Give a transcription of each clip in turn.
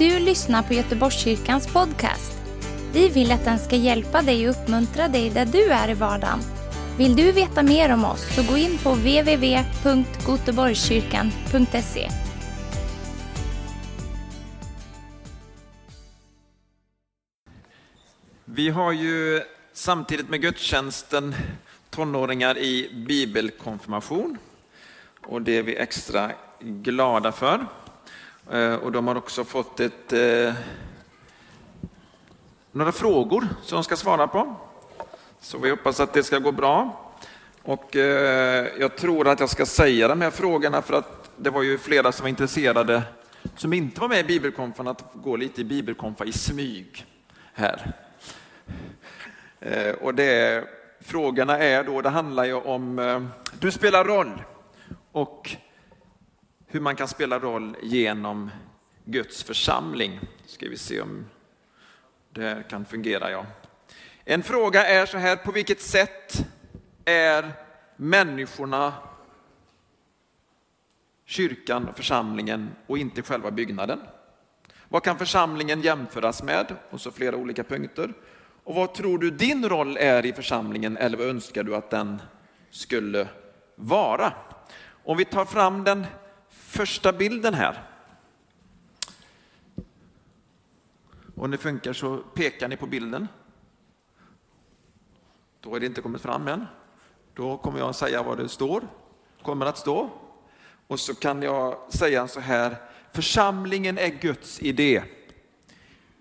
du lyssnar på Göteborgskyrkans podcast. Vi vill att den ska hjälpa dig och uppmuntra dig där du är i vardagen. Vill du veta mer om oss så gå in på www.goteborgskyrkan.se. Vi har ju samtidigt med gudstjänsten tonåringar i bibelkonfirmation och det är vi extra glada för. Eh, och de har också fått ett, eh, några frågor som de ska svara på. Så vi hoppas att det ska gå bra. Och eh, jag tror att jag ska säga de här frågorna för att det var ju flera som var intresserade som inte var med i bibelkonfan att gå lite i bibelkonfa i smyg här. Eh, och det, frågorna är då, det handlar ju om, eh, du spelar roll och hur man kan spela roll genom Guds församling. Ska vi se om det här kan fungera. Ja. En fråga är så här, på vilket sätt är människorna kyrkan och församlingen och inte själva byggnaden? Vad kan församlingen jämföras med? Och så flera olika punkter. Och vad tror du din roll är i församlingen eller vad önskar du att den skulle vara? Om vi tar fram den första bilden här. Om det funkar så pekar ni på bilden. Då är det inte kommit fram än. Då kommer jag säga vad det står, kommer att stå. Och så kan jag säga så här, församlingen är Guds idé,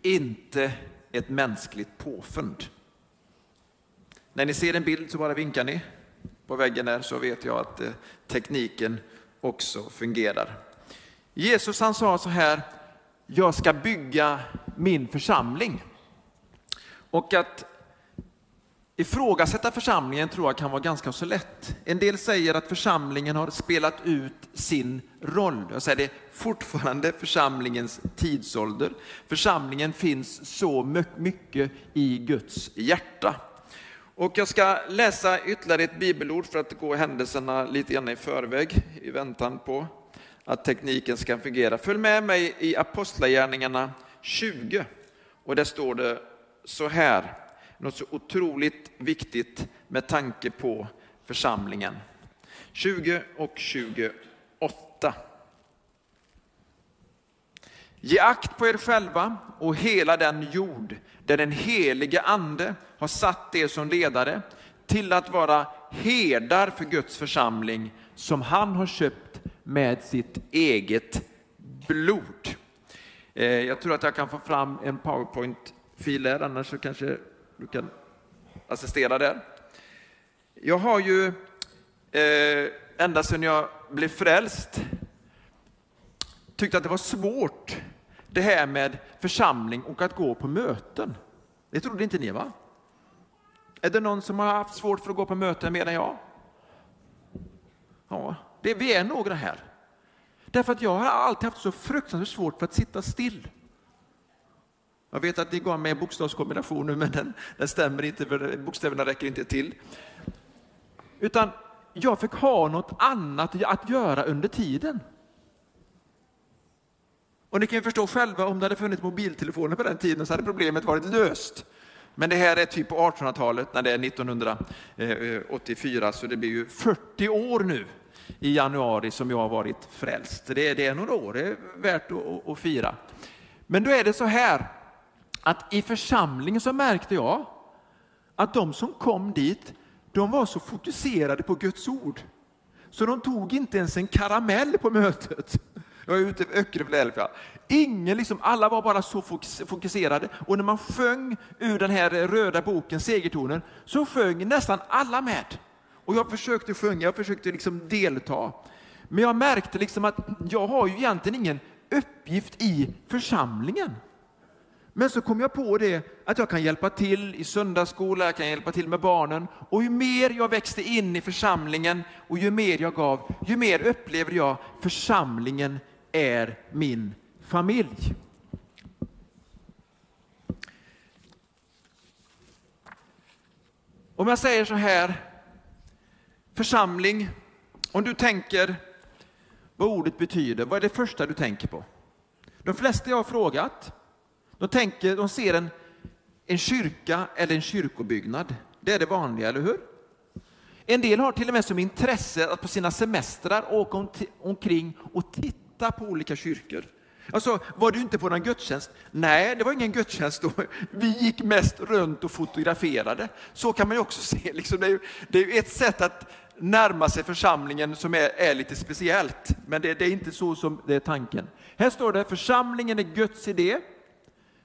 inte ett mänskligt påfund. När ni ser en bild så bara vinkar ni på väggen där så vet jag att eh, tekniken också fungerar. Jesus han sa så här, jag ska bygga min församling. Och att ifrågasätta församlingen tror jag kan vara ganska så lätt. En del säger att församlingen har spelat ut sin roll. Jag säger det fortfarande församlingens tidsålder. Församlingen finns så mycket i Guds hjärta. Och jag ska läsa ytterligare ett bibelord för att gå händelserna lite grann i förväg i väntan på att tekniken ska fungera. Följ med mig i Apostlagärningarna 20 och där står det så här, något så otroligt viktigt med tanke på församlingen. 20 och 28. Ge akt på er själva och hela den jord där den helige ande har satt er som ledare till att vara herdar för Guds församling som han har köpt med sitt eget blod. Eh, jag tror att jag kan få fram en powerpoint-fil där, annars så kanske du kan assistera där. Jag har ju eh, ända sedan jag blev frälst tyckte att det var svårt det här med församling och att gå på möten. Det trodde inte ni va? Är det någon som har haft svårt för att gå på möten mer än jag? Ja, det, vi är några här. Därför att jag har alltid haft så fruktansvärt svårt för att sitta still. Jag vet att ni gav mig en bokstavskombination nu, men den, den stämmer inte, för bokstäverna räcker inte till. Utan jag fick ha något annat att göra under tiden. Och ni kan ju förstå själva, om det hade funnits mobiltelefoner på den tiden så hade problemet varit löst. Men det här är typ på 1800-talet, när det är 1984, så det blir ju 40 år nu i januari som jag har varit frälst. Det är, det är några år, det är värt att, att fira. Men då är det så här, att i församlingen så märkte jag att de som kom dit, de var så fokuserade på Guds ord. Så de tog inte ens en karamell på mötet. Jag är ute i Öckerö Ingen, liksom, alla var bara så fokuserade. Och när man sjöng ur den här röda boken, Segertonen, så sjöng nästan alla med. Och jag försökte sjunga, jag försökte liksom delta. Men jag märkte liksom att jag har ju egentligen ingen uppgift i församlingen. Men så kom jag på det att jag kan hjälpa till i söndagsskola, jag kan hjälpa till med barnen. Och ju mer jag växte in i församlingen och ju mer jag gav, ju mer upplevde jag församlingen är min familj. Om jag säger så här, församling, om du tänker vad ordet betyder, vad är det första du tänker på? De flesta jag har frågat, de, tänker, de ser en, en kyrka eller en kyrkobyggnad. Det är det vanliga, eller hur? En del har till och med som intresse att på sina semestrar åka omkring och titta på olika kyrkor. Alltså, var du inte på någon gudstjänst? Nej, det var ingen gudstjänst då. Vi gick mest runt och fotograferade. Så kan man ju också se. Liksom, det, är ju, det är ju ett sätt att närma sig församlingen som är, är lite speciellt. Men det, det, är inte så som det är tanken. Här står det, församlingen är Guds idé.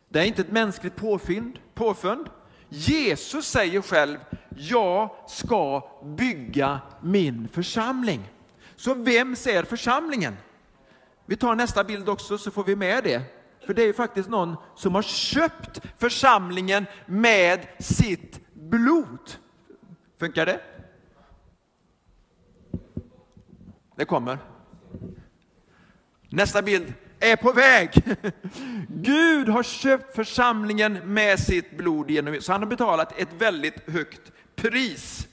Det är inte ett mänskligt påfynd, påfund. Jesus säger själv, jag ska bygga min församling. Så vem ser församlingen? Vi tar nästa bild också så får vi med det. För det är ju faktiskt någon som har köpt församlingen med sitt blod. Funkar det? Det kommer. Nästa bild är på väg. Gud har köpt församlingen med sitt blod, genom, så han har betalat ett väldigt högt pris.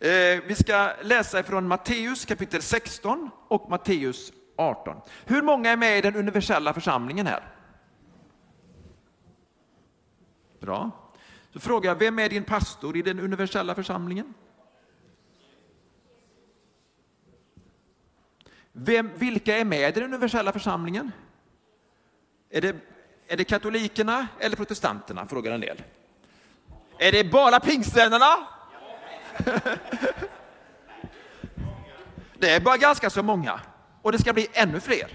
Eh, vi ska läsa från Matteus kapitel 16 och Matteus 18. Hur många är med i den universella församlingen här? Bra. Så frågar jag, vem är din pastor i den universella församlingen? Vem, vilka är med i den universella församlingen? Är det, är det katolikerna eller protestanterna? Frågar en del. Är det bara pingstvännerna? det är bara ganska så många och det ska bli ännu fler.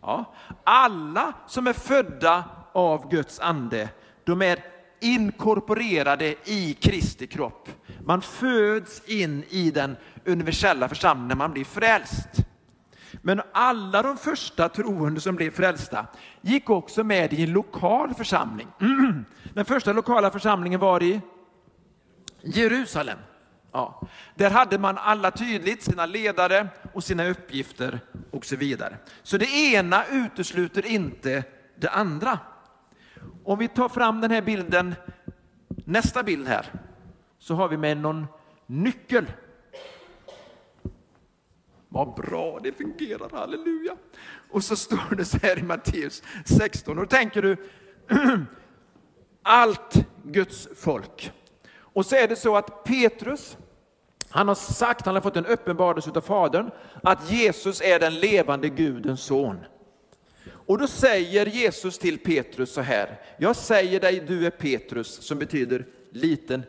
Ja. Alla som är födda av Guds ande, de är inkorporerade i Kristi kropp. Man föds in i den universella församlingen när man blir frälst. Men alla de första troende som blev frälsta gick också med i en lokal församling. Den första lokala församlingen var i Jerusalem. Ja. Där hade man alla tydligt sina ledare och sina uppgifter och så vidare. Så det ena utesluter inte det andra. Om vi tar fram den här bilden, nästa bild här, så har vi med någon nyckel. Vad bra det fungerar, halleluja. Och så står det så här i Matteus 16, och då tänker du, allt Guds folk. Och så är det så att Petrus, han har sagt, han har fått en uppenbarelse av Fadern, att Jesus är den levande Gudens son. Och då säger Jesus till Petrus så här, jag säger dig du är Petrus, som betyder liten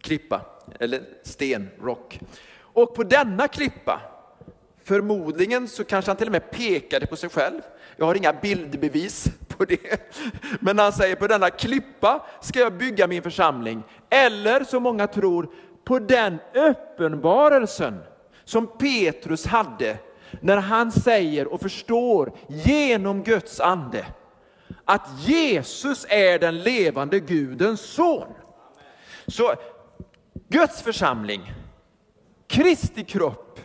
klippa, eller sten, rock. Och på denna klippa, förmodligen så kanske han till och med pekade på sig själv. Jag har inga bildbevis på det. Men han säger på denna klippa ska jag bygga min församling. Eller som många tror, på den uppenbarelsen som Petrus hade när han säger och förstår genom Guds ande att Jesus är den levande Gudens son. Så Guds församling, Kristi kropp,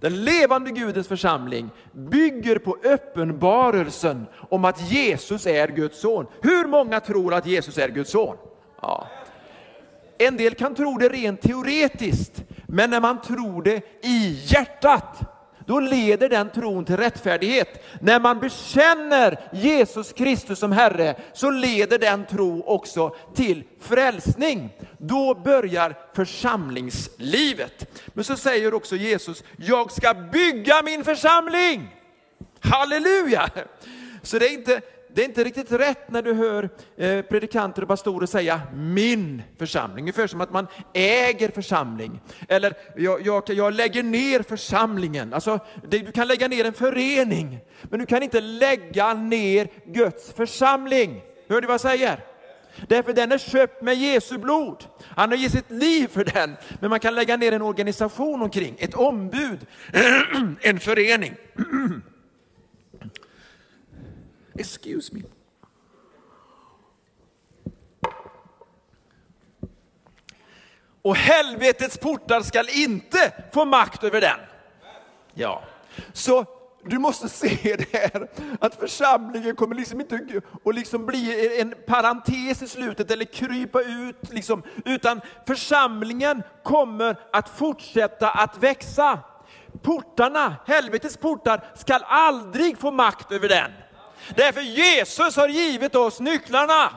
den levande Gudens församling bygger på uppenbarelsen om att Jesus är Guds son. Hur många tror att Jesus är Guds son? Ja. En del kan tro det rent teoretiskt, men när man tror det i hjärtat, då leder den tron till rättfärdighet. När man bekänner Jesus Kristus som Herre så leder den tro också till frälsning. Då börjar församlingslivet. Men så säger också Jesus, jag ska bygga min församling. Halleluja! Så det är inte det är inte riktigt rätt när du hör eh, predikanter och pastorer säga min församling, ungefär som att man äger församling. Eller jag, jag, jag lägger ner församlingen. Alltså, det, du kan lägga ner en förening, men du kan inte lägga ner Guds församling. Hör du vad jag säger? Därför den är köpt med Jesu blod. Han har gett sitt liv för den. Men man kan lägga ner en organisation omkring, ett ombud, en förening. Excuse me. Och helvetets portar skall inte få makt över den. Ja, så du måste se det här, att församlingen kommer liksom inte att liksom bli en parentes i slutet eller krypa ut, liksom, utan församlingen kommer att fortsätta att växa. Portarna, helvetets portar, skall aldrig få makt över den. Därför Jesus har givit oss nycklarna.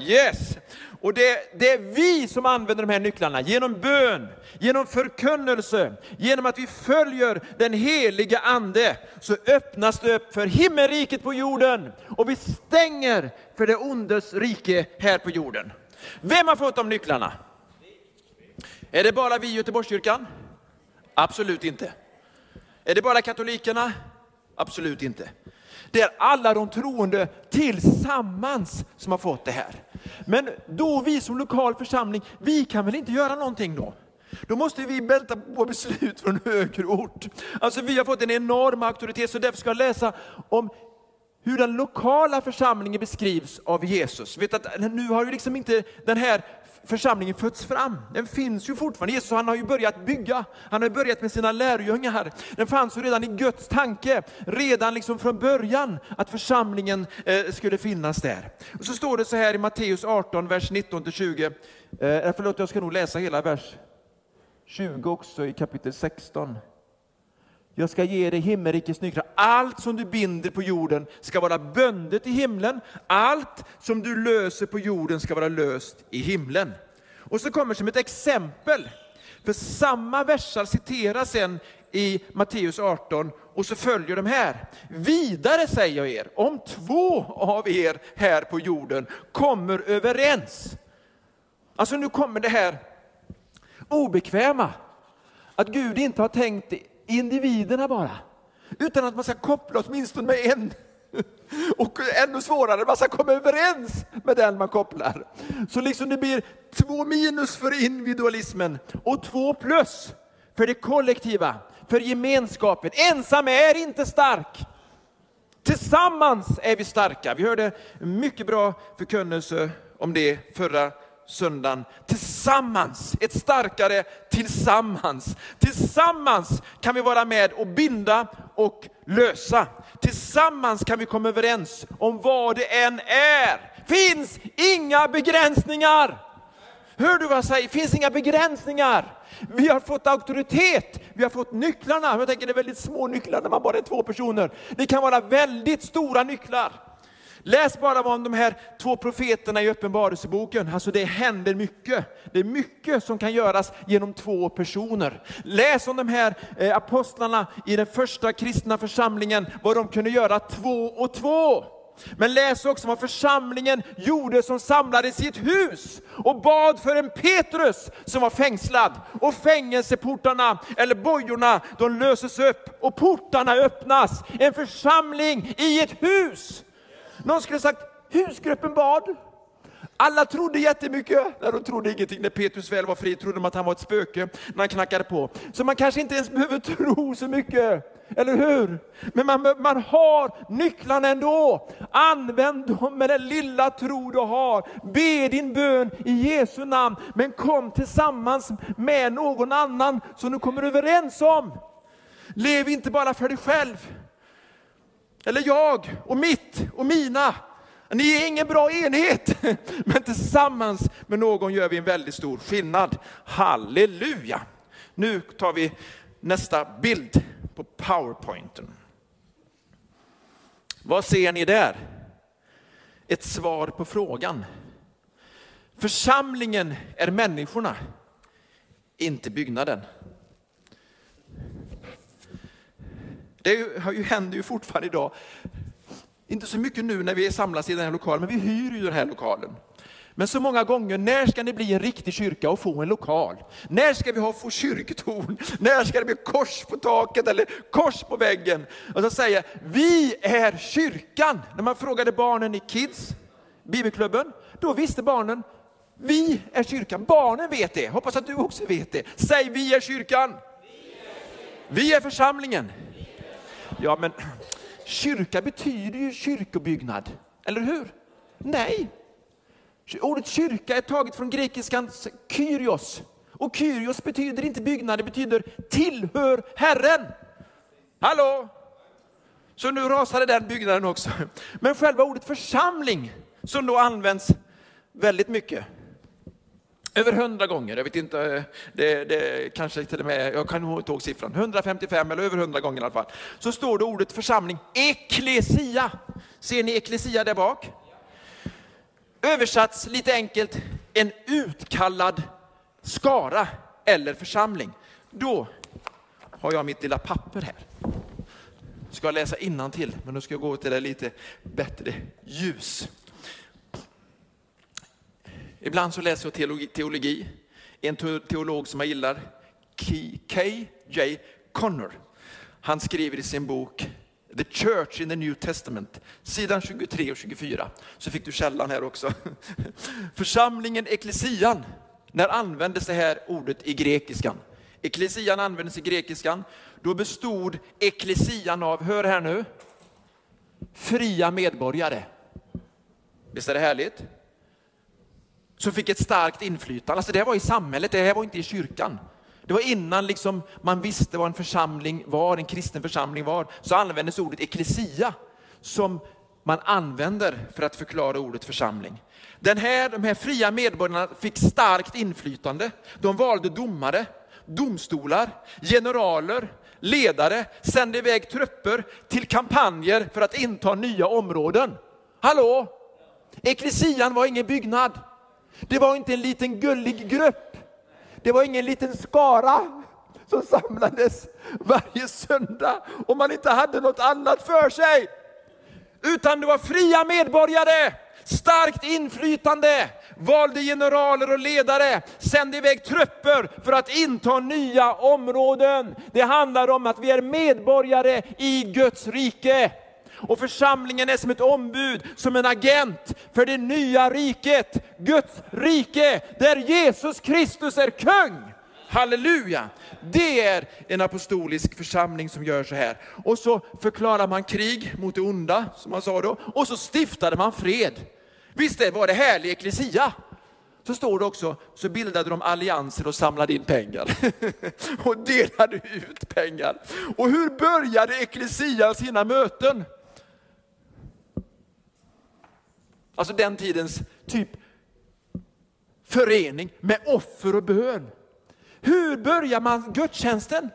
Yes. Och det, det, är vi som använder de här nycklarna genom bön, genom förkunnelse, genom att vi följer den heliga ande, så öppnas det upp för himmelriket på jorden och vi stänger för det ondes rike här på jorden. Vem har fått de nycklarna? Är det bara vi i Göteborgskyrkan? Absolut inte. Är det bara katolikerna? Absolut inte. Det är alla de troende tillsammans som har fått det här. Men då vi som lokal församling, vi kan väl inte göra någonting då? Då måste vi vänta på beslut från högre ort. Alltså vi har fått en enorm auktoritet, så därför ska jag läsa om hur den lokala församlingen beskrivs av Jesus. Vet att nu har ju liksom inte den här församlingen fötts fram. Den finns ju fortfarande. Jesus han har ju börjat bygga, han har börjat med sina lärjungar. Den fanns ju redan i Guds tanke, redan liksom från början, att församlingen eh, skulle finnas där. Och så står det så här i Matteus 18, vers 19-20. Eh, förlåt, jag ska nog läsa hela vers 20 också i kapitel 16. Jag ska ge dig himmelrikets nycklar. Allt som du binder på jorden ska vara bundet i himlen. Allt som du löser på jorden ska vara löst i himlen. Och så kommer som ett exempel, för samma versar citeras sen i Matteus 18 och så följer de här. Vidare säger jag er, om två av er här på jorden kommer överens. Alltså nu kommer det här obekväma, att Gud inte har tänkt individerna bara. Utan att man ska koppla åtminstone med en. Och ännu svårare, man ska komma överens med den man kopplar. Så liksom det blir två minus för individualismen och två plus för det kollektiva, för gemenskapen. Ensam är inte stark. Tillsammans är vi starka. Vi hörde mycket bra förkunnelse om det förra söndagen. Tillsammans, ett starkare tillsammans. Tillsammans kan vi vara med och binda och lösa. Tillsammans kan vi komma överens om vad det än är. Finns inga begränsningar. Hör du vad jag säger? Finns inga begränsningar. Vi har fått auktoritet, vi har fått nycklarna. Jag tänker det är väldigt små nycklar när man bara är två personer. Det kan vara väldigt stora nycklar. Läs bara om de här två profeterna i Uppenbarelseboken. Alltså det händer mycket. Det är mycket som kan göras genom två personer. Läs om de här eh, apostlarna i den första kristna församlingen, vad de kunde göra två och två. Men läs också vad församlingen gjorde som samlades i ett hus och bad för en Petrus som var fängslad. Och fängelseportarna, eller bojorna, de löses upp och portarna öppnas. En församling i ett hus. Någon skulle sagt, husgruppen bad. Alla trodde jättemycket. När de trodde ingenting. När Petrus väl var fri trodde de att han var ett spöke när han knackade på. Så man kanske inte ens behöver tro så mycket. Eller hur? Men man, man har nycklarna ändå. Använd dem med den lilla tro du har. Be din bön i Jesu namn. Men kom tillsammans med någon annan som du kommer överens om. Lev inte bara för dig själv. Eller jag och mitt och mina. Ni är ingen bra enhet, men tillsammans med någon gör vi en väldigt stor skillnad. Halleluja! Nu tar vi nästa bild på powerpointen. Vad ser ni där? Ett svar på frågan. Församlingen är människorna, inte byggnaden. Det händer ju fortfarande idag. Inte så mycket nu när vi samlas i den här lokalen, men vi hyr ju den här lokalen. Men så många gånger, när ska det bli en riktig kyrka och få en lokal? När ska vi ha, få kyrktorn? När ska det bli kors på taket eller kors på väggen? Och så säger vi är kyrkan. När man frågade barnen i Kids, bibelklubben, då visste barnen, vi är kyrkan. Barnen vet det, hoppas att du också vet det. Säg vi är kyrkan. Vi är församlingen. Ja, men kyrka betyder ju kyrkobyggnad, eller hur? Nej. Ordet kyrka är taget från grekiskans kyrios. Och kyrios betyder inte byggnad, det betyder tillhör Herren. Hallå? Så nu rasade den byggnaden också. Men själva ordet församling, som då används väldigt mycket, över hundra gånger, jag vet inte, det, det kanske till och med, jag kan nog inte ihåg siffran, 155 eller över hundra gånger i alla fall. Så står det ordet församling, eklesia. Ser ni eklesia där bak? Översatts lite enkelt, en utkallad skara eller församling. Då har jag mitt lilla papper här. Ska jag läsa till, men då ska jag gå till det lite bättre ljus. Ibland så läser jag teologi, teologi. En teolog som jag gillar, K.J. Connor, han skriver i sin bok The Church in the New Testament, sidan 23 och 24. Så fick du källan här också. Församlingen eklesian, när användes det här ordet i grekiskan? Eklesian användes i grekiskan, då bestod eklesian av, hör här nu, fria medborgare. Visst är det härligt? Som fick ett starkt inflytande. Alltså det här var i samhället, det här var inte i kyrkan. Det var innan liksom man visste vad en församling var, en kristen församling var, så användes ordet eklesia som man använder för att förklara ordet församling. Den här, de här fria medborgarna fick starkt inflytande. De valde domare, domstolar, generaler, ledare, sände iväg trupper till kampanjer för att inta nya områden. Hallå? Eklesian var ingen byggnad. Det var inte en liten gullig grupp. Det var ingen liten skara som samlades varje söndag om man inte hade något annat för sig. Utan det var fria medborgare, starkt inflytande, valde generaler och ledare, sände iväg trupper för att inta nya områden. Det handlar om att vi är medborgare i Guds rike. Och församlingen är som ett ombud, som en agent för det nya riket, Guds rike, där Jesus Kristus är kung. Halleluja! Det är en apostolisk församling som gör så här. Och så förklarar man krig mot det onda, som man sa då, och så stiftade man fred. Visst var det härlig eklesia? Så står det också, så bildade de allianser och samlade in pengar. och delade ut pengar. Och hur började eklesia sina möten? Alltså den tidens typ förening med offer och bön. Hur börjar man gudstjänsten?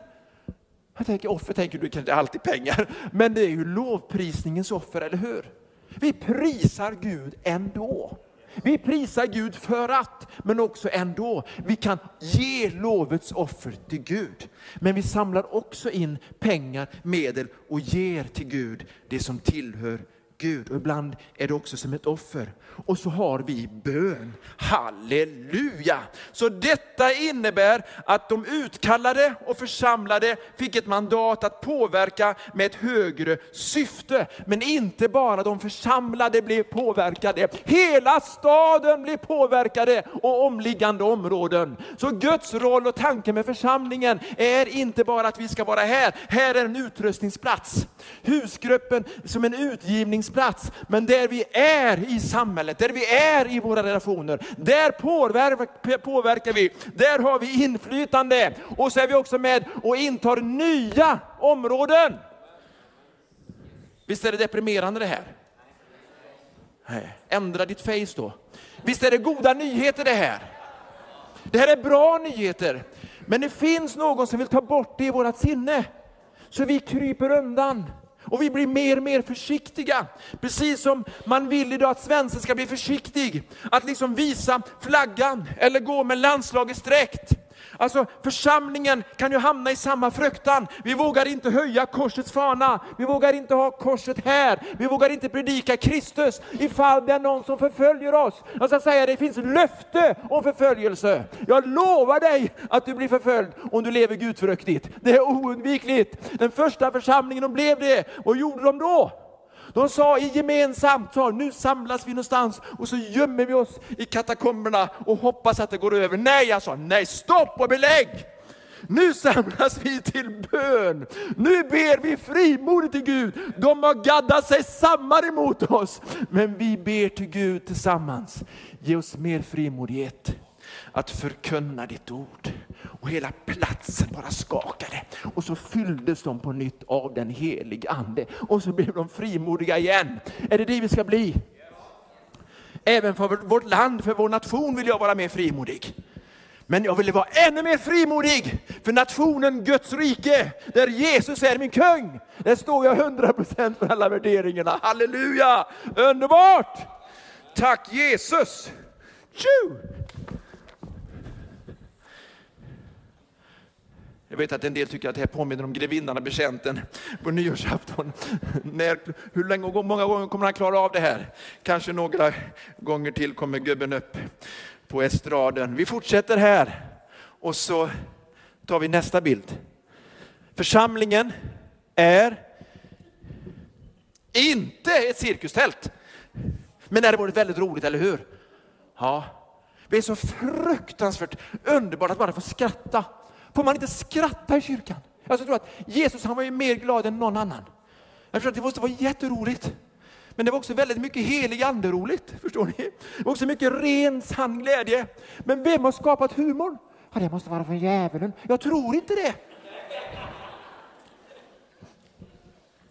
Jag tänker offer, tänker du kanske alltid pengar, men det är ju lovprisningens offer, eller hur? Vi prisar Gud ändå. Vi prisar Gud för att, men också ändå. Vi kan ge lovets offer till Gud. Men vi samlar också in pengar, medel och ger till Gud det som tillhör Gud och ibland är det också som ett offer. Och så har vi bön. Halleluja! Så detta innebär att de utkallade och församlade fick ett mandat att påverka med ett högre syfte. Men inte bara de församlade blev påverkade, hela staden blev påverkade och omliggande områden. Så Guds roll och tanke med församlingen är inte bara att vi ska vara här, här är en utrustningsplats. Husgruppen som en utgivningsplats plats, men där vi är i samhället, där vi är i våra relationer, där påverkar vi, där har vi inflytande och så är vi också med och intar nya områden. Visst är det deprimerande det här? Nej. Ändra ditt face då. Visst är det goda nyheter det här? Det här är bra nyheter. Men det finns någon som vill ta bort det i vårt sinne. Så vi kryper undan. Och vi blir mer och mer försiktiga. Precis som man vill idag att svensken ska bli försiktig. Att liksom visa flaggan eller gå med landslagets dräkt. Alltså församlingen kan ju hamna i samma fruktan. Vi vågar inte höja korsets fana. Vi vågar inte ha korset här. Vi vågar inte predika Kristus ifall det är någon som förföljer oss. Alltså, jag ska säga det finns löfte om förföljelse. Jag lovar dig att du blir förföljd om du lever gudfruktigt. Det är oundvikligt. Den första församlingen de blev det. Vad gjorde de då? De sa i gemensamt tal, nu samlas vi någonstans och så gömmer vi oss i katakomberna och hoppas att det går över. Nej, jag sa nej, stopp och belägg! Nu samlas vi till bön. Nu ber vi frimodigt till Gud. De har gaddat sig samman emot oss, men vi ber till Gud tillsammans. Ge oss mer frimodighet att förkunna ditt ord. Och hela platsen bara skakade. Och så fylldes de på nytt av den helige Ande. Och så blev de frimodiga igen. Är det det vi ska bli? Även för vårt land, för vår nation vill jag vara mer frimodig. Men jag vill vara ännu mer frimodig för nationen Guds rike, där Jesus är min kung. Där står jag 100% för alla värderingarna. Halleluja! Underbart! Tack Jesus! Tju! Jag vet att en del tycker att det här påminner om grevinnan och betjänten på nyårsafton. När, hur länge och många gånger kommer han klara av det här? Kanske några gånger till kommer gubben upp på estraden. Vi fortsätter här och så tar vi nästa bild. Församlingen är inte ett cirkustält. Men det hade varit väldigt roligt, eller hur? Ja. Det är så fruktansvärt underbart att bara få skratta. Får man inte skratta i kyrkan? Jag tror att Jesus han var ju mer glad än någon annan. Jag tror att det måste vara jätteroligt. Men det var också väldigt mycket helig ande-roligt, förstår ni? Det var också mycket ren, sann glädje. Men vem har skapat humorn? Ja, det måste vara från djävulen. Jag tror inte det.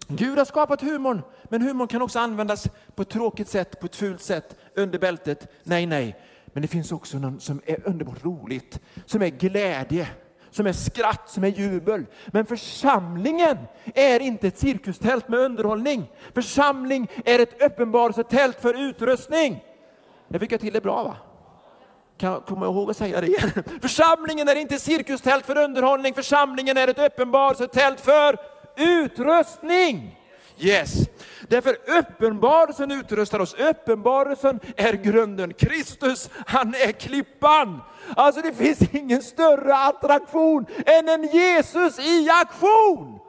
Gud har skapat humorn, men humorn kan också användas på ett tråkigt sätt, på ett fult sätt, under bältet. Nej, nej. Men det finns också något som är underbart roligt, som är glädje, som är skratt, som är jubel. Men församlingen är inte ett cirkustält med underhållning. Församling är ett uppenbarelsetält för utrustning. Det fick jag till det bra va? Kan jag komma ihåg att säga det igen? Församlingen är inte cirkustält för underhållning, församlingen är ett uppenbarelsetält för utrustning. Yes. Därför uppenbarelsen utrustar oss. Uppenbarelsen är grunden. Kristus, han är klippan. Alltså det finns ingen större attraktion än en Jesus i aktion.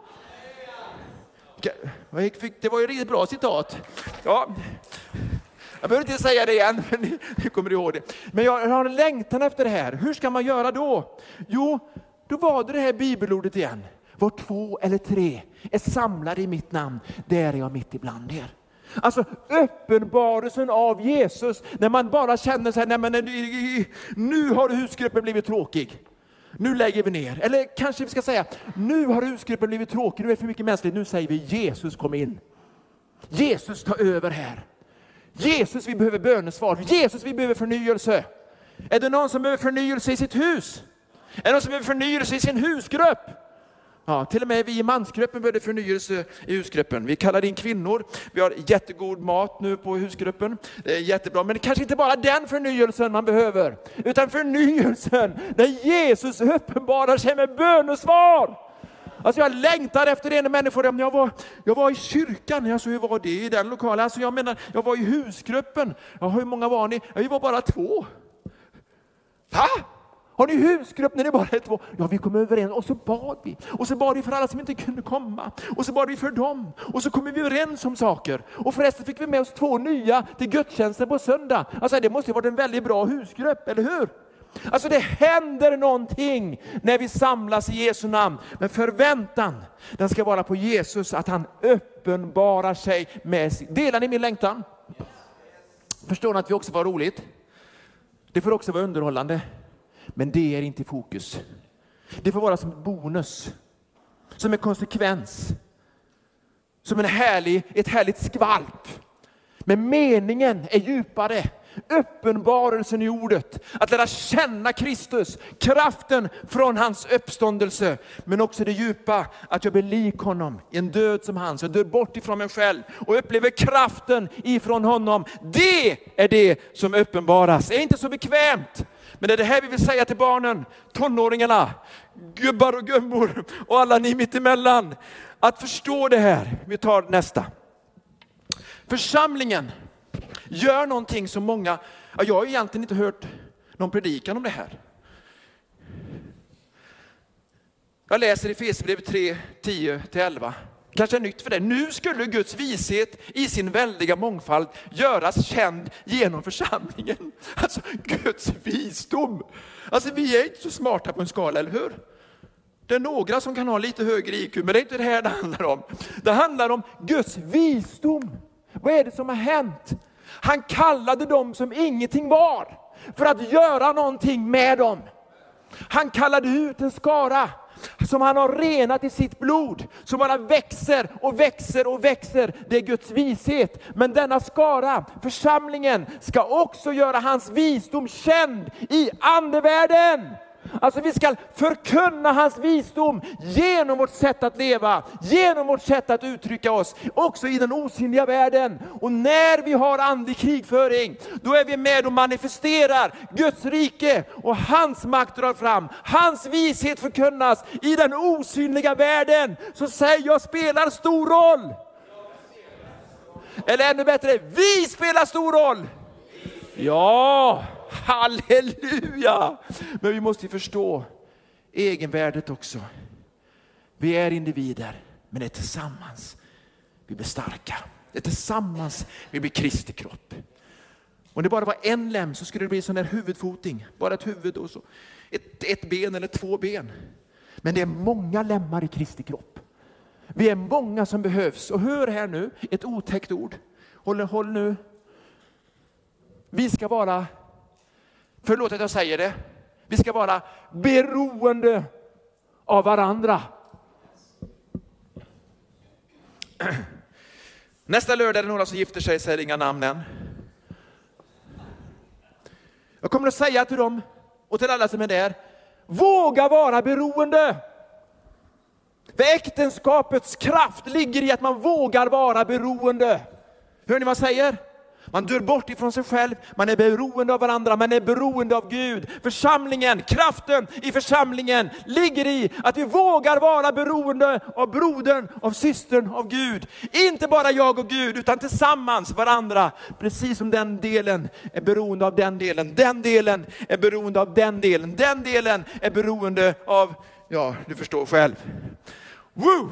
Det var ju riktigt bra citat. Ja. Jag behöver inte säga det igen, men ni, ni kommer ihåg det. Men jag har en längtan efter det här. Hur ska man göra då? Jo, då var det det här bibelordet igen. Var två eller tre är samlade i mitt namn, där är jag mitt ibland er. Alltså uppenbarelsen av Jesus, när man bara känner sig, nej men eh, nu har husgruppen blivit tråkig. Nu lägger vi ner. Eller kanske vi ska säga, nu har husgruppen blivit tråkig, nu är det för mycket mänskligt. Nu säger vi Jesus kom in. Jesus ta över här. Jesus, vi behöver bönesvar. Jesus, vi behöver förnyelse. Är det någon som behöver förnyelse i sitt hus? Är det någon som behöver förnyelse i sin husgrupp? Ja, till och med vi i mansgruppen behövde förnyelse i husgruppen. Vi kallar in kvinnor. Vi har jättegod mat nu på husgruppen. Det är jättebra, men det kanske inte bara den förnyelsen man behöver, utan förnyelsen där Jesus uppenbarar sig med bönesvar. Alltså jag längtar efter det när människor, jag var, jag var i kyrkan, alltså hur var det i den lokalen? Alltså jag menar, jag var i husgruppen. Ja, hur många var ni? Ja, vi var bara två. Va? Har ni husgrupp när det bara är två? Ja, vi kom överens och så bad vi. Och så bad vi för alla som inte kunde komma. Och så bad vi för dem. Och så kom vi överens om saker. Och förresten fick vi med oss två nya till gudstjänsten på söndag. Alltså det måste ju varit en väldigt bra husgrupp, eller hur? Alltså det händer någonting när vi samlas i Jesu namn. Men förväntan, den ska vara på Jesus, att han uppenbarar sig med sig. Delar ni min längtan? Förstår ni att vi också var roligt? Det får också vara underhållande. Men det är inte i fokus. Det får vara som bonus, som en konsekvens, som en härlig, ett härligt skvalp. Men meningen är djupare uppenbarelsen i ordet, att lära känna Kristus, kraften från hans uppståndelse, men också det djupa, att jag blir lik honom i en död som hans. Jag dör bort ifrån mig själv och upplever kraften ifrån honom. Det är det som uppenbaras. Det är inte så bekvämt, men det är det här vi vill säga till barnen, tonåringarna, gubbar och gummor och alla ni mittemellan. Att förstå det här. Vi tar nästa. Församlingen gör någonting som många, jag har egentligen inte hört någon predikan om det här. Jag läser i Efesierbrevet 3, 10-11. Kanske är nytt för dig. Nu skulle Guds vishet i sin väldiga mångfald göras känd genom församlingen. Alltså Guds visdom. Alltså vi är inte så smarta på en skala, eller hur? Det är några som kan ha lite högre IQ, men det är inte det här det handlar om. Det handlar om Guds visdom. Vad är det som har hänt? Han kallade dem som ingenting var för att göra någonting med dem. Han kallade ut en skara som han har renat i sitt blod, som bara växer och växer och växer. Det är Guds vishet. Men denna skara, församlingen, ska också göra hans visdom känd i andevärlden. Alltså vi ska förkunna hans visdom genom vårt sätt att leva, genom vårt sätt att uttrycka oss, också i den osynliga världen. Och när vi har andlig krigföring, då är vi med och manifesterar Guds rike och hans makt drar fram, hans vishet förkunnas i den osynliga världen. Så säg, jag spelar stor roll. Eller ännu bättre, vi spelar stor roll. Ja, halleluja! Men vi måste förstå egenvärdet också. Vi är individer, men det är tillsammans vi blir starka. Det är tillsammans vi blir Kristi kropp. Om det bara var en lem så skulle det bli sån där huvudfoting, bara ett huvud och så ett, ett ben eller två ben. Men det är många lemmar i Kristi kropp. Vi är många som behövs. Och hör här nu, ett otäckt ord. Håll, håll nu. Vi ska vara, förlåt att jag säger det, vi ska vara beroende av varandra. Nästa lördag är det några som gifter sig, säger inga namn än. Jag kommer att säga till dem och till alla som är där, våga vara beroende. För äktenskapets kraft ligger i att man vågar vara beroende. Hör ni vad jag säger? Man dör bort ifrån sig själv, man är beroende av varandra, man är beroende av Gud. Församlingen, kraften i församlingen ligger i att vi vågar vara beroende av brodern, av systern, av Gud. Inte bara jag och Gud, utan tillsammans varandra. Precis som den delen är beroende av den delen, den delen är beroende av den delen, den delen är beroende av, ja, du förstår själv. Woo!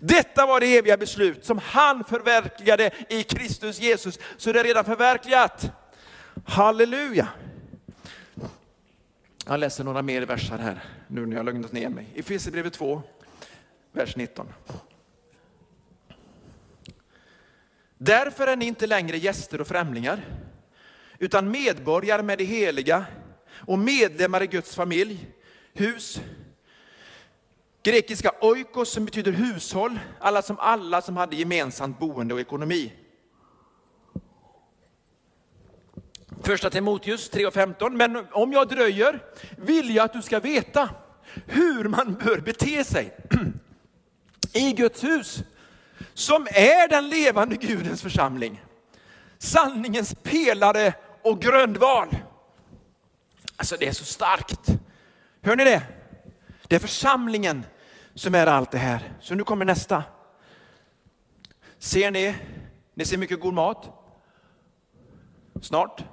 Detta var det eviga beslut som han förverkligade i Kristus Jesus. Så det är redan förverkligat. Halleluja. Jag läser några mer versar här, nu när jag har lugnat ner mig. I Efesierbrevet 2, vers 19. Därför är ni inte längre gäster och främlingar, utan medborgare med det heliga och medlemmar i Guds familj, hus, Grekiska oikos som betyder hushåll, alla som alla som hade gemensamt boende och ekonomi. Första Timoteus 3.15. Men om jag dröjer vill jag att du ska veta hur man bör bete sig i Guds hus, som är den levande Gudens församling. Sanningens pelare och grundval. Alltså det är så starkt. Hör ni det? Det är församlingen som är allt det här. Så nu kommer nästa. Ser ni? Ni ser mycket god mat. Snart.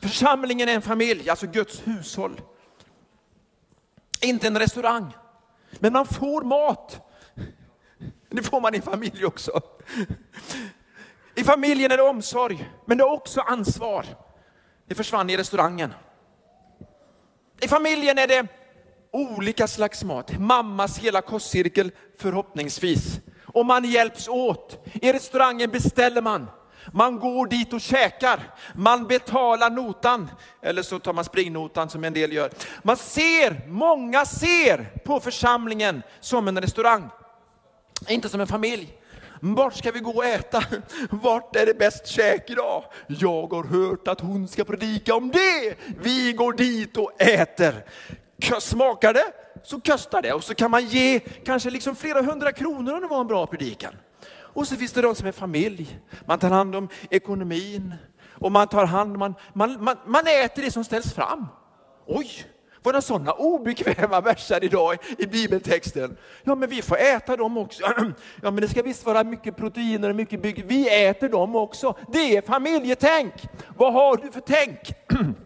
Församlingen är en familj, alltså Guds hushåll. Inte en restaurang. Men man får mat. Det får man i familj också. I familjen är det omsorg, men det är också ansvar. Det försvann i restaurangen. I familjen är det olika slags mat. Mammas hela kostcirkel förhoppningsvis. Och man hjälps åt. I restaurangen beställer man. Man går dit och käkar. Man betalar notan. Eller så tar man springnotan som en del gör. Man ser, många ser på församlingen som en restaurang. Inte som en familj. Vart ska vi gå och äta? Vart är det bäst käk idag? Jag har hört att hon ska predika om det. Vi går dit och äter. Smakar det så kostar det och så kan man ge kanske liksom flera hundra kronor om det var en bra predikan. Och så finns det de som är familj. Man tar hand om ekonomin och man tar hand man, man, man, man äter det som ställs fram. Oj, var det sådana obekväma verser idag i bibeltexten? Ja, men vi får äta dem också. Ja, men det ska visst vara mycket proteiner och mycket bygg. Vi äter dem också. Det är familjetänk. Vad har du för tänk?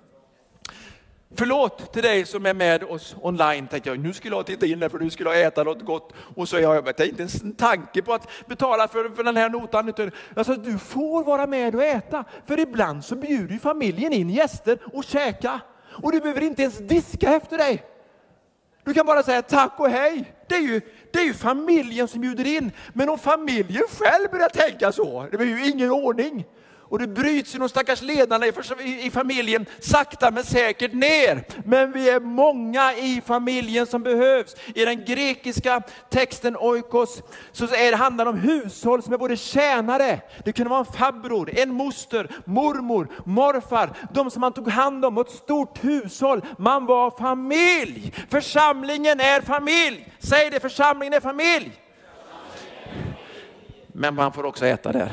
Förlåt till dig som är med oss online, tänkte jag. Nu skulle jag titta in där för du skulle äta något gott. Och så har jag inte ens en tanke på att betala för, för den här notan. Alltså, du får vara med och äta. För ibland så bjuder familjen in gäster och käka. Och du behöver inte ens diska efter dig. Du kan bara säga tack och hej. Det är, ju, det är ju familjen som bjuder in. Men om familjen själv börjar tänka så, det blir ju ingen ordning. Och det bryts ju de stackars ledarna i, familjen sakta men säkert ner. Men vi är många i familjen som behövs. I den grekiska texten oikos så är det handlar om hushåll som är både tjänare, det kunde vara en farbror, en moster, mormor, morfar, de som man tog hand om, ett stort hushåll. Man var familj. Församlingen är familj. Säg det, församlingen är familj. Men man får också äta där.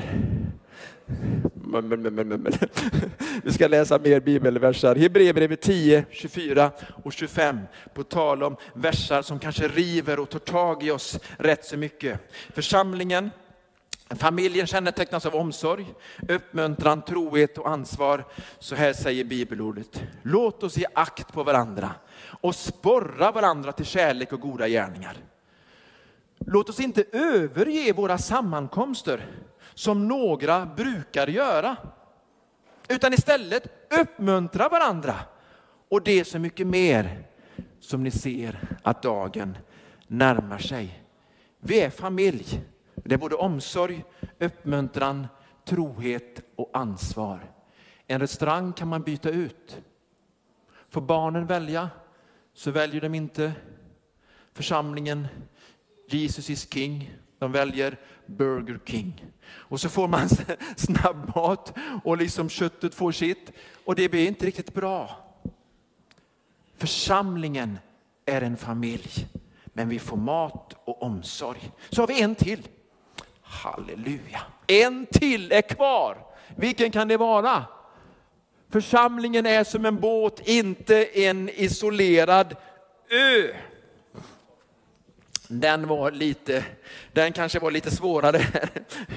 Vi ska läsa mer bibelversar. Hebreerbrevet 10, 24 och 25. På tal om versar som kanske river och tar tag i oss rätt så mycket. Församlingen, familjen kännetecknas av omsorg, uppmuntran, trohet och ansvar. Så här säger bibelordet. Låt oss ge akt på varandra och sporra varandra till kärlek och goda gärningar. Låt oss inte överge våra sammankomster som några brukar göra. Utan istället uppmuntra varandra. Och det är så mycket mer som ni ser att dagen närmar sig. Vi är familj. Det är både omsorg, uppmuntran, trohet och ansvar. En restaurang kan man byta ut. Får barnen välja så väljer de inte församlingen Jesus is king. De väljer Burger King. Och så får man snabbmat och liksom köttet får sitt. Och det blir inte riktigt bra. Församlingen är en familj, men vi får mat och omsorg. Så har vi en till. Halleluja. En till är kvar. Vilken kan det vara? Församlingen är som en båt, inte en isolerad ö. Den var lite, den kanske var lite svårare.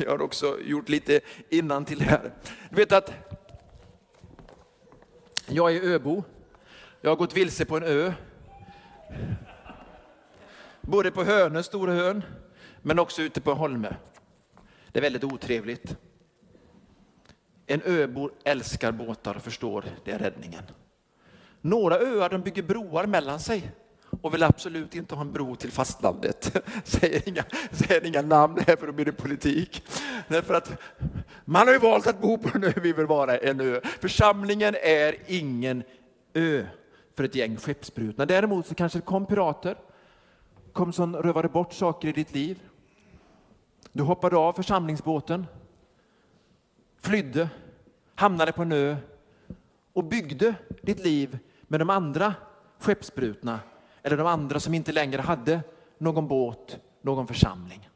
Jag har också gjort lite innan till här. Du vet att jag är öbo. Jag har gått vilse på en ö. Både på Hönö, Stora Hön, men också ute på Holmö. Det är väldigt otrevligt. En öbo älskar båtar och förstår det är räddningen. Några öar de bygger broar mellan sig och vill absolut inte ha en bro till fastlandet. Säger inga, säger inga namn här för då blir det politik. Därför att man har ju valt att bo på en ö, vi vill vara en ö. Församlingen är ingen ö för ett gäng skeppsbrutna. Däremot så kanske det kom pirater, kom som rövade bort saker i ditt liv. Du hoppade av församlingsbåten, flydde, hamnade på en ö och byggde ditt liv med de andra skeppsbrutna eller de andra som inte längre hade någon båt, någon församling.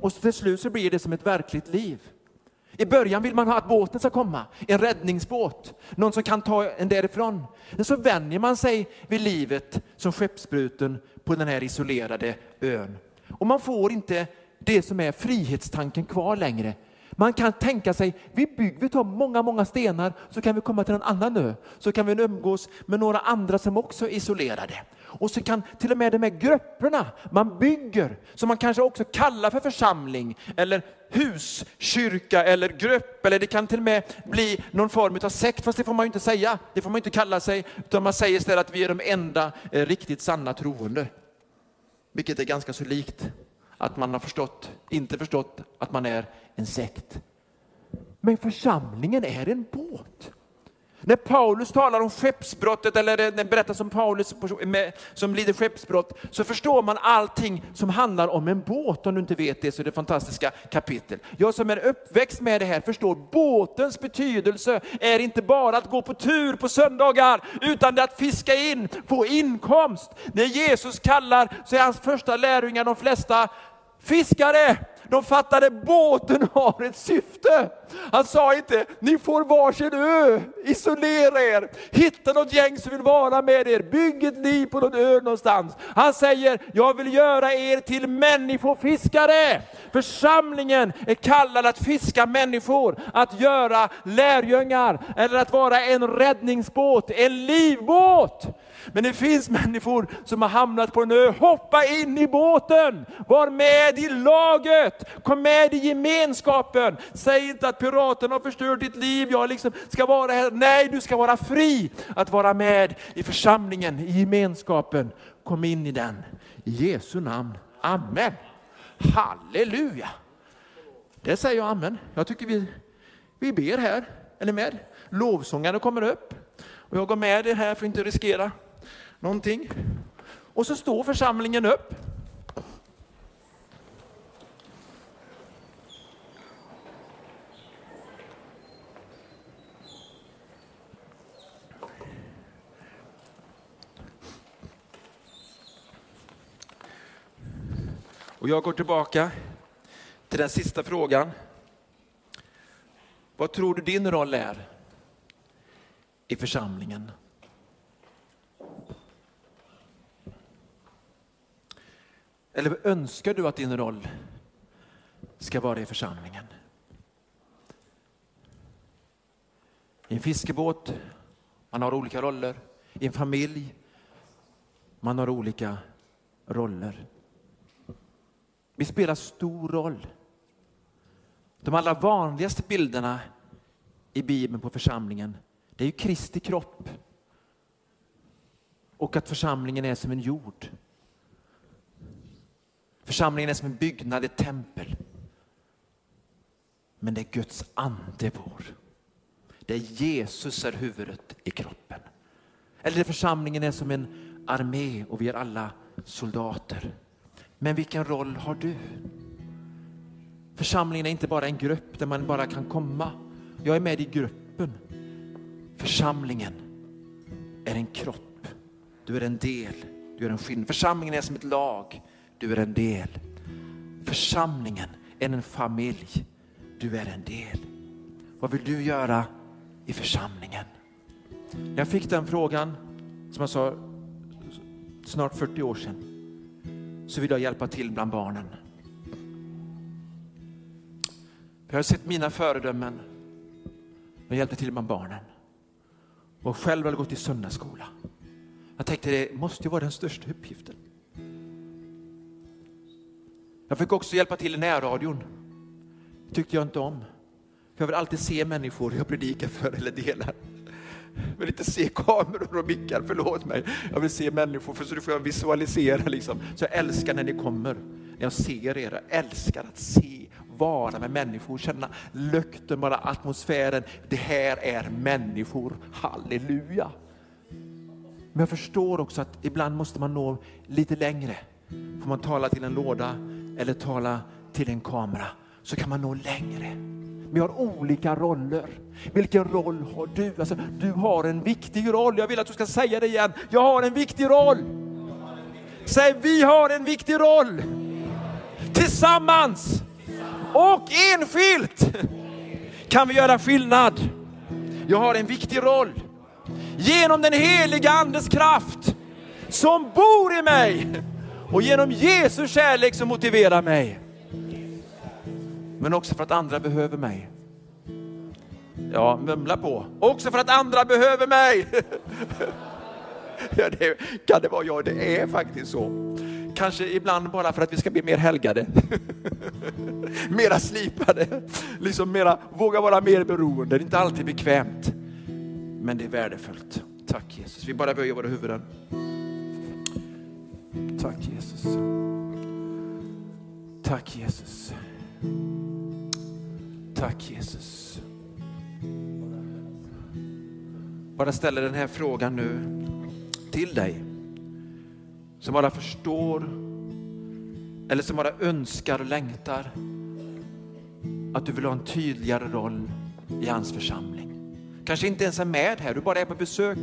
Och till slut så blir det som ett verkligt liv. I början vill man ha att båten ska komma, en räddningsbåt, någon som kan ta en därifrån. Men så vänjer man sig vid livet som skeppsbruten på den här isolerade ön. Och man får inte det som är frihetstanken kvar längre. Man kan tänka sig, vi, bygger, vi tar många, många stenar så kan vi komma till en annan ö. Så kan vi umgås med några andra som också är isolerade. Och så kan till och med de här grupperna man bygger, som man kanske också kallar för församling, eller huskyrka eller grupp, eller det kan till och med bli någon form av sekt, fast det får man ju inte säga. Det får man inte kalla sig, utan man säger istället att vi är de enda eh, riktigt sanna troende. Vilket är ganska så likt att man har förstått, inte förstått att man är en sekt. Men församlingen är en båt. När Paulus talar om skeppsbrottet, eller det berättas om Paulus som lider skeppsbrott, så förstår man allting som handlar om en båt. Om du inte vet det så är det fantastiska kapitel. Jag som är uppväxt med det här förstår båtens betydelse är inte bara att gå på tur på söndagar, utan det är att fiska in, få inkomst. När Jesus kallar så är hans första lärjungar de flesta fiskare. De fattade båten har ett syfte. Han sa inte, ni får varsin ö, isolera er, hitta något gäng som vill vara med er, bygg ett liv på någon ö någonstans. Han säger, jag vill göra er till människofiskare. Församlingen är kallad att fiska människor, att göra lärjungar, eller att vara en räddningsbåt, en livbåt. Men det finns människor som har hamnat på en ö. Hoppa in i båten! Var med i laget! Kom med i gemenskapen! Säg inte att piraterna har förstört ditt liv, jag liksom ska vara här. Nej, du ska vara fri att vara med i församlingen, i gemenskapen. Kom in i den. I Jesu namn. Amen. Halleluja! Det säger jag amen. Jag tycker vi Vi ber här, är ni med? Lovsångarna kommer upp och jag går med er här för att inte riskera någonting. Och så står församlingen upp. Och jag går tillbaka till den sista frågan. Vad tror du din roll är i församlingen? Eller önskar du att din roll ska vara i församlingen? I en fiskebåt, man har olika roller. I en familj, man har olika roller. Vi spelar stor roll. De allra vanligaste bilderna i Bibeln på församlingen, det är ju Kristi kropp. Och att församlingen är som en jord. Församlingen är som en byggnad, ett tempel. Men det är Guds ande vår. Det är Jesus är huvudet i kroppen. Eller församlingen är som en armé och vi är alla soldater. Men vilken roll har du? Församlingen är inte bara en grupp där man bara kan komma. Jag är med i gruppen. Församlingen är en kropp. Du är en del. Du är en skillnad. Församlingen är som ett lag. Du är en del. Församlingen är en familj. Du är en del. Vad vill du göra i församlingen? Jag fick den frågan, som jag sa, snart 40 år sedan så vill jag hjälpa till bland barnen. Jag har sett mina föredömen och hjälpte till bland barnen. Och själv har jag gått i söndagsskola. Jag tänkte det måste ju vara den största uppgiften. Jag fick också hjälpa till i närradion. Det tyckte jag inte om. För jag vill alltid se människor jag predikar för eller delar. Jag vill inte se kameror och mickar, förlåt mig. Jag vill se människor, för så får jag visualisera. Liksom. Så jag älskar när ni kommer, när jag ser er. Jag älskar att se, vara med människor, känna lukten, bara atmosfären. Det här är människor, halleluja. Men jag förstår också att ibland måste man nå lite längre. Får man tala till en låda eller tala till en kamera så kan man nå längre. Vi har olika roller. Vilken roll har du? Alltså, du har en viktig roll. Jag vill att du ska säga det igen. Jag har en viktig roll. Säg, vi har en viktig roll. Tillsammans och enskilt kan vi göra skillnad. Jag har en viktig roll. Genom den heliga Andes kraft som bor i mig och genom Jesu kärlek som motiverar mig men också för att andra behöver mig. Ja, mumla på. Också för att andra behöver mig. ja, det, kan det vara jag? Det är faktiskt så. Kanske ibland bara för att vi ska bli mer helgade. mera slipade. Liksom mera, våga vara mer beroende. Det är inte alltid bekvämt. Men det är värdefullt. Tack Jesus. Vi bara böjer våra huvuden. Tack Jesus. Tack Jesus. Tack Jesus. Bara ställer den här frågan nu till dig. Som bara förstår eller som bara önskar och längtar att du vill ha en tydligare roll i hans församling. Kanske inte ens är med här, du bara är på besök.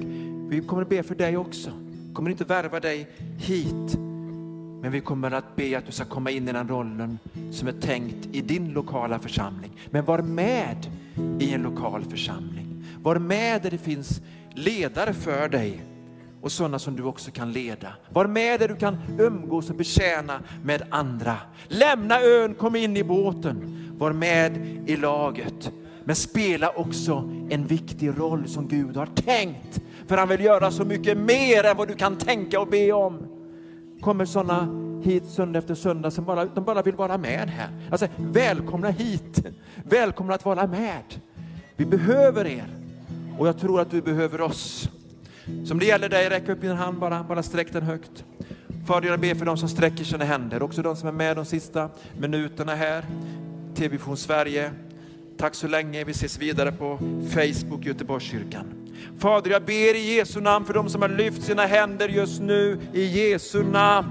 Vi kommer att be för dig också. Vi kommer inte värva dig hit men vi kommer att be att du ska komma in i den rollen som är tänkt i din lokala församling. Men var med i en lokal församling. Var med där det finns ledare för dig och sådana som du också kan leda. Var med där du kan umgås och betjäna med andra. Lämna ön, kom in i båten. Var med i laget. Men spela också en viktig roll som Gud har tänkt. För han vill göra så mycket mer än vad du kan tänka och be om kommer sådana hit söndag efter söndag som bara, de bara vill vara med här. Alltså, välkomna hit, välkomna att vara med. Vi behöver er och jag tror att du behöver oss. Som det gäller dig, räck upp din hand bara, bara sträck den högt. Fader, jag ber för de som sträcker sina händer, också de som är med de sista minuterna här. TV-vision Sverige, Tack så länge. Vi ses vidare på Facebook Göteborgskyrkan. Fader, jag ber i Jesu namn för de som har lyft sina händer just nu, i Jesu namn.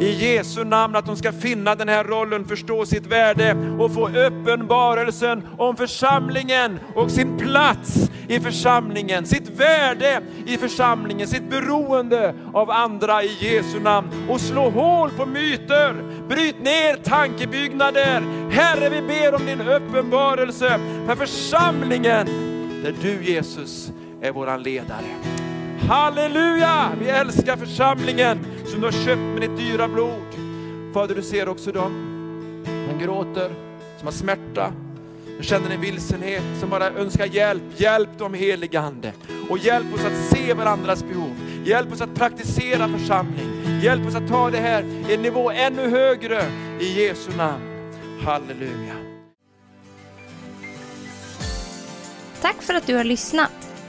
I Jesu namn att de ska finna den här rollen, förstå sitt värde och få uppenbarelsen om församlingen och sin plats i församlingen, sitt värde i församlingen, sitt beroende av andra i Jesu namn och slå hål på myter, bryt ner tankebyggnader. Herre, vi ber om din uppenbarelse för församlingen där du Jesus är våran ledare. Halleluja! Vi älskar församlingen som du har köpt med ditt dyra blod. Fader, du ser också dem som gråter, som har smärta, som känner en vilsenhet, som bara önskar hjälp. Hjälp dem helige Ande. Och hjälp oss att se varandras behov. Hjälp oss att praktisera församling. Hjälp oss att ta det här en nivå ännu högre i Jesu namn. Halleluja. Tack för att du har lyssnat.